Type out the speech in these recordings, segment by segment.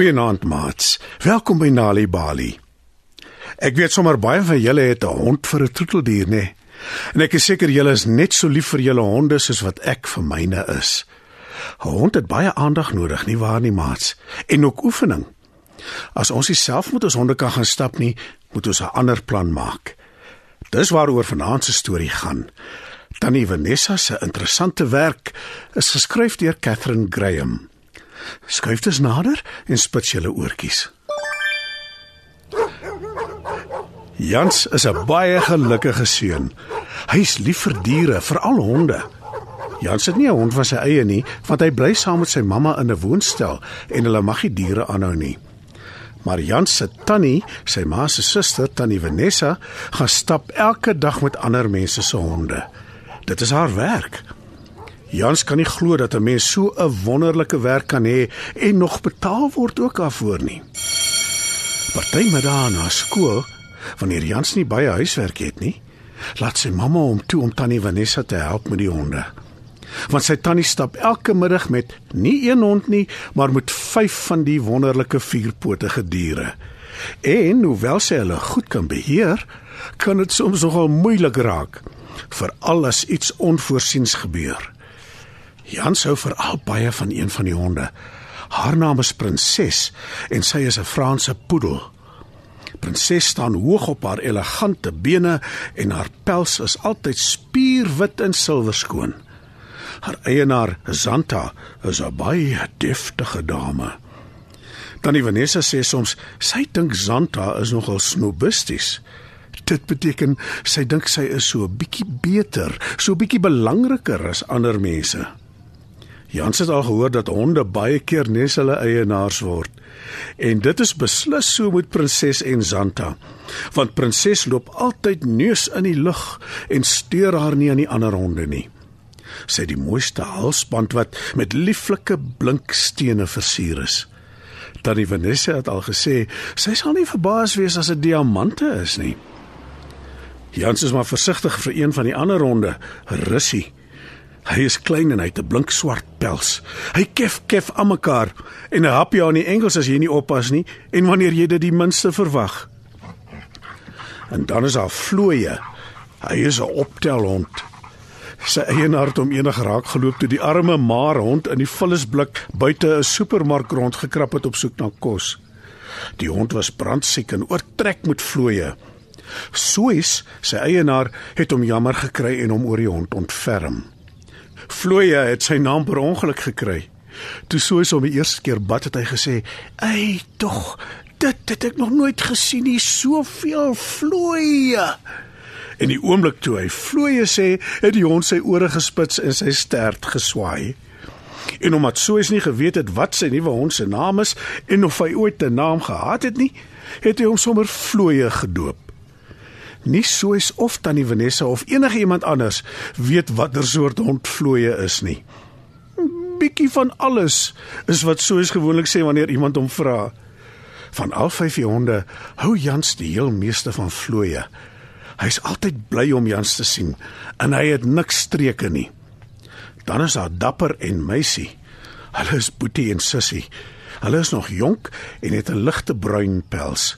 Goeienaand maats. Welkom by Nali Bali. Ek weet sommer baie van julle het 'n hond vir 'n troeteldier, nê? Nee? En ek is seker julle is net so lief vir julle honde soos wat ek vir myne is. 'n Hond het baie aandag nodig, nie waar nie, maats? En ook oefening. As ons self met ons honde kan gaan stap nie, moet ons 'n ander plan maak. Dis waaroor vanaand se storie gaan. Tannie Vanessa se interessante werk is geskryf deur Catherine Graham. Skuif dus nader en spits julle oortjies. Jans is 'n baie gelukkige seun. Hy's lief vir diere, veral honde. Jans het nie 'n hond van sy eie nie, want hy bly saam met sy mamma in 'n woonstel en hulle mag nie diere aanhou nie. Maar Jans se tannie, sy ma se suster, tannie Vanessa, gaan stap elke dag met ander mense se honde. Dit is haar werk. Jans kan nie glo dat 'n mens so 'n wonderlike werk kan hê en nog betaal word ook daarvoor nie. Partytjie na skool, wanneer Jans nie baie huiswerk het nie, laat sy mamma hom toe om tannie Vanessa te help met die honde. Want sy tannie stap elke middag met nie een hond nie, maar met 5 van die wonderlike vierpotige diere. En hoewel sy hulle goed kan beheer, kan dit soms nogal moeilik raak, veral as iets onvoorsiens gebeur. Jan sou veral baie van een van die honde. Haar naam is Prinses en sy is 'n Franse poedel. Prinses staan hoog op haar elegante bene en haar pels is altyd spierwit en silwerskoon. Haar eienaar, Zanta, is 'n baie deftige dame. Tannie Vanessa sê soms sy dink Zanta is nogal snobisties. Dit beteken sy dink sy is so 'n bietjie beter, so 'n bietjie belangriker as ander mense. Jans het al gehoor dat honde baie keer nes hulle eienaars word. En dit is beslis so met prinses en Zanta. Want prinses loop altyd neus in die lug en steur haar nie aan die ander honde nie. Sy het die mooiste halsband wat met lieflike blink stene versier is. Tannie Vanessa het al gesê sy sal nie verbaas wees as dit diamante is nie. Jans is maar versigtig vir een van die ander honde, Russie. Hy is klein en hy het 'n blink swart pels. Hy kef kef aan mekaar en 'n hapjie aan die Engels as jy nie oppas nie en wanneer jy dit die minste verwag. En dan is daar vloeie. Hy is 'n optelhond. Sy eienaar het hom eendag raak geloop toe die arme maar hond in die vullisblik buite 'n supermark rondgekrap het op soek na kos. Die hond was brandsiek en oortrek met vloeie. Soos sy eienaar het hom jammer gekry en hom oor die hond ontferm. Floya het sy naam per ongeluk gekry. Toe Soos hom die eerste keer bad het hy gesê: "Ey, tog, dit het ek nog nooit gesien nie, soveel Floya." En die oomblik toe hy Floya sê, het die hond sy ore gespits en sy stert geswaai. En omdat Soos nie geweet het wat sy nuwe hond se naam is en of hy ooit 'n naam gehad het nie, het hy hom sommer Floya gedoop nie soos of tannie Vanessa of enige iemand anders weet watter soort hond vloeie is nie. Bietjie van alles is wat soos gewoonlik sê wanneer iemand hom vra. Van al vyf honde hou Jans die heel meeste van vloeie. Hy's altyd bly om Jans te sien en hy het niks streke nie. Dan is daar Dapper en Meisie. Hulle is Boetie en Sissie. Hulle is nog jonk en het 'n ligte bruin pels.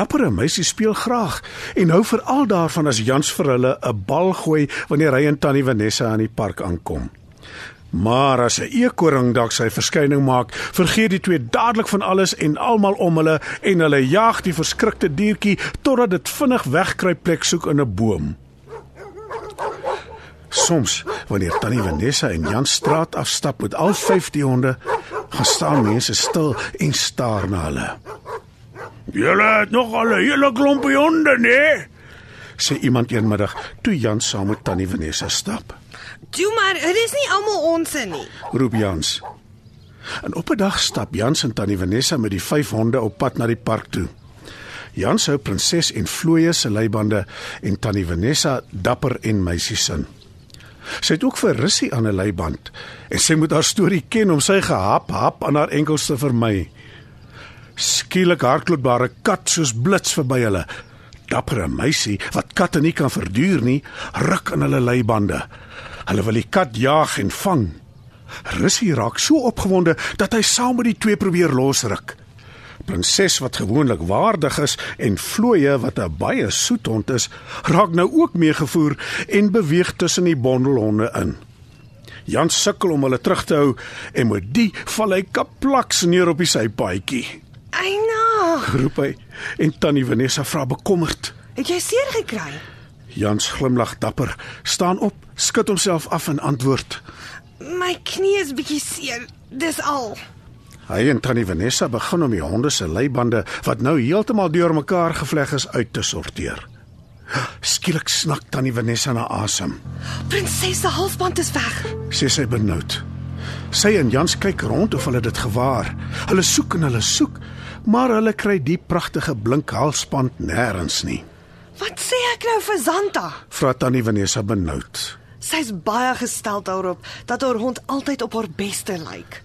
Dappere meisie speel graag en hou veral daarvan as Jans vir hulle 'n bal gooi wanneer hy en Tannie Vanessa aan die park aankom. Maar as 'n eekoring dalk sy verskyning maak, vergeet die twee dadelik van alles en almal om hulle en hulle jag die verskrikte diertjie totdat dit vinnig wegkruip plek soek in 'n boom. Soms, wanneer Tannie Vanessa en Jan straat afstap met al vyf die honde, gaan staan mense stil en staar na hulle. Julle het nog al 'n hele klompie honde, né? sê iemand eenmiddag toe Jan saam met Tannie Vanessa stap. "Toe maar, dit is nie almal onsse nie," roep Jans. En op 'n dag stap Jans en Tannie Vanessa met die vyf honde op pad na die park toe. Jans hou prinses en vloeie se leibande en Tannie Vanessa dapper en meisie sin. Sy het ook vir Rissie aan 'n leiband en sy moet haar storie ken om sy gehap hap aan haar enkels te vermy. Skielik hardloopbare kat soos blits verby hulle. Dappere meisie wat katte nie kan verduur nie, ruk in hulle leibande. Hulle wil die kat jag en vang. Russie raak so opgewonde dat hy saam met die twee probeer losruk. Prinses wat gewoonlik waardig is en Vlooie wat 'n baie soet hond is, raak nou ook meegevoer en beweeg tussen die bondelhonde in. Jan sukkel om hulle terug te hou en met die val hy kaplaks neer op die sypaadjie. Eina, Roep hy en Tannie Vanessa vra bekommerd. het jy seer gekry? Jans glimlag dapper, staan op, skud homself af en antwoord. My knie is bietjie seer. Dis al. Hy en Tannie Vanessa begin om die honde se leibande wat nou heeltemal deurmekaar gevleg is uit te sorteer. Skielik snak Tannie Vanessa na asem. Prinses se halsband is weg. sê sy benoud. Sy en Jans kyk rond of hulle dit gewaar. Hulle soek en hulle soek, maar hulle kry die pragtige blink halsband nêrens nie. Wat sê ek nou vir Zanta? Vra Tannie Vanessa benoud. Sy's baie gestel daarop dat haar hond altyd op haar beste lyk.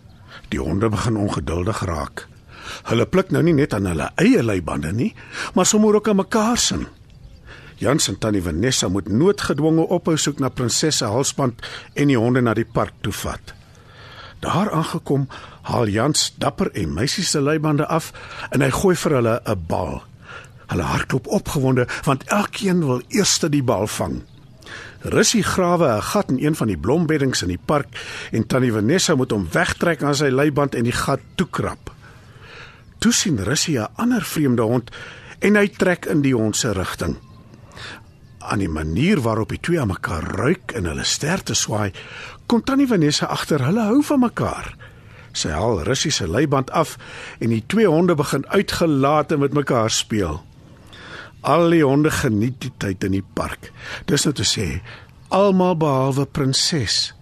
Die honde begin ongeduldig raak. Hulle pluk nou nie net aan hulle eie leibande nie, maar sommer ook aan mekaar se. Jans en Tannie Vanessa moet noodgedwonge ophou soek na Prinses se halsband en die honde na die park toe vat. Daar aangekom, haal Jans dapper en meisie se leibande af en hy gooi vir hulle 'n bal. Hulle hardloop opgewonde want elkeen wil eers die bal vang. Russie grawe 'n gat in een van die blombeddings in die park en Tannie Vanessa moet hom wegtrek aan sy leiband en die gat toekrap. Toe sien Russie 'n ander vreemde hond en hy trek in die hond se rigting. Aan die manier waarop die twee aan mekaar ruik en hulle sterte swaai, kom Tannie Vanessa agter hulle hou van mekaar. Sy haal Russie se leiband af en die twee honde begin uitgelate met mekaar speel. Al die honde geniet die tyd in die park. Dis nou te sê, almal behalwe Prinses.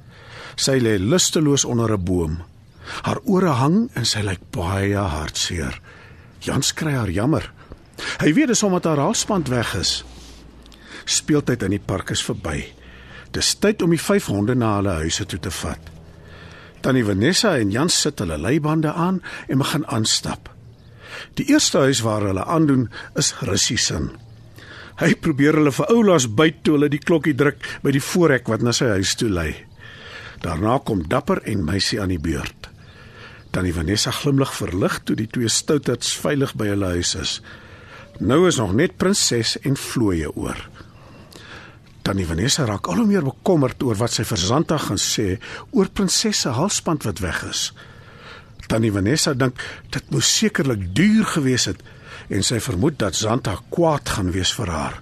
Sy lê lusteloos onder 'n boom. Haar ore hang en sy lyk baie hartseer. Jans kry haar jammer. Hy weet dis omdat haar halsband weg is. Speeltyd in die park is verby. Dis tyd om die vyf honde na hulle huise toe te vat. Tannie Vanessa en Jans sit hulle leibande aan en begin aanstap. Die eerste huis waar hulle aandoen is Russie se. Hy probeer hulle vir oulaas byt toe hulle die klokkie druk by die voorhek wat na sy huis toe lei. Daarna kom Dapper en Meisie aan die beurt. Tannie Vanessa glimlag verlig toe die twee stouterds veilig by hulle huis is. Nou is nog net Prinses en Vlooie oor. Tannie Vanessa raak al hoe meer bekommerd oor wat sy vir Santa gaan sê oor Prinses se halsband wat weg is. Tannie Vanessa dink dit moes sekerlik duur gewees het en sy vermoed dat Santa kwaad gaan wees vir haar.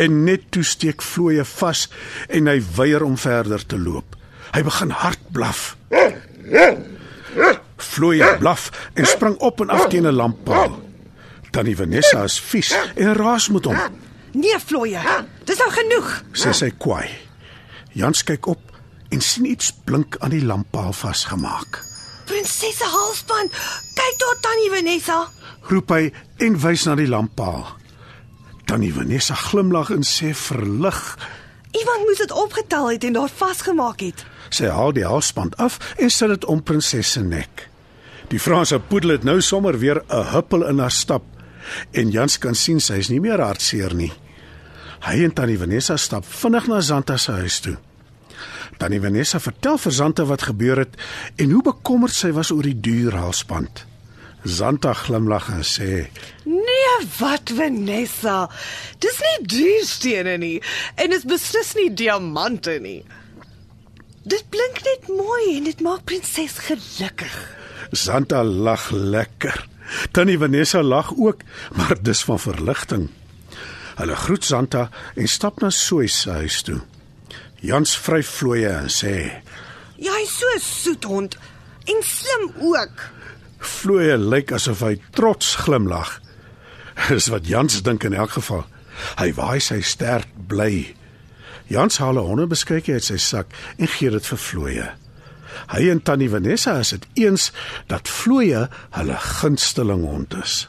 En net toe steek Vlooie vas en hy weier om verder te loop. Hy begin hard blaf. Vlooie blaf en spring op en af teen 'n lamppaal. Tannie Vanessa is vies en raas met hom. Nee, Vlooie. Dis nou genoeg. sê sy kwaai. Jans kyk op en sien iets blink aan die lamppaal vasgemaak. Prinses se halsband. Kyk tot Tannie Vanessa. Roep hy en wys na die lamppaal. Tannie Vanessa glimlag en sê verlig. Iemand moes dit opgetel het en daar vasgemaak het. Sy haal die halsband af en sit dit om prinses se nek. Die Franse poedel het nou sommer weer 'n huppel in haar stap en Jans kan sien sy is nie meer hartseer nie. Hy en Tannie Vanessa stap vinnig na Zanta se huis toe. Tannie Vanessa vertel vir Zanta wat gebeur het en hoe bekommerd sy was oor die duur halsband. Zanta glimlag en sê: Nee, wat Vanessa? Dis nie duurstene nie en is beslis nie diamante nie. Dit blink net mooi en dit maak prinses gelukkig. Zanta lag lekker. Tannie Vanessa lag ook, maar dis van verligting. Hulle groet Zanta en stap na Soy se huis toe. Jans vryf vlooie en sê: Jy's so 'n soet hond en slim ook. "Vlooie lyk asof hy trots glimlag." Dis wat Jans dink in elk geval. Hy waai sy stert bly. Jans haal 'n hondebeskuitjie uit sy sak en gee dit vir Vlooie. Hy en Tannie Vanessa is dit eens dat Vlooie hulle gunsteling hond is.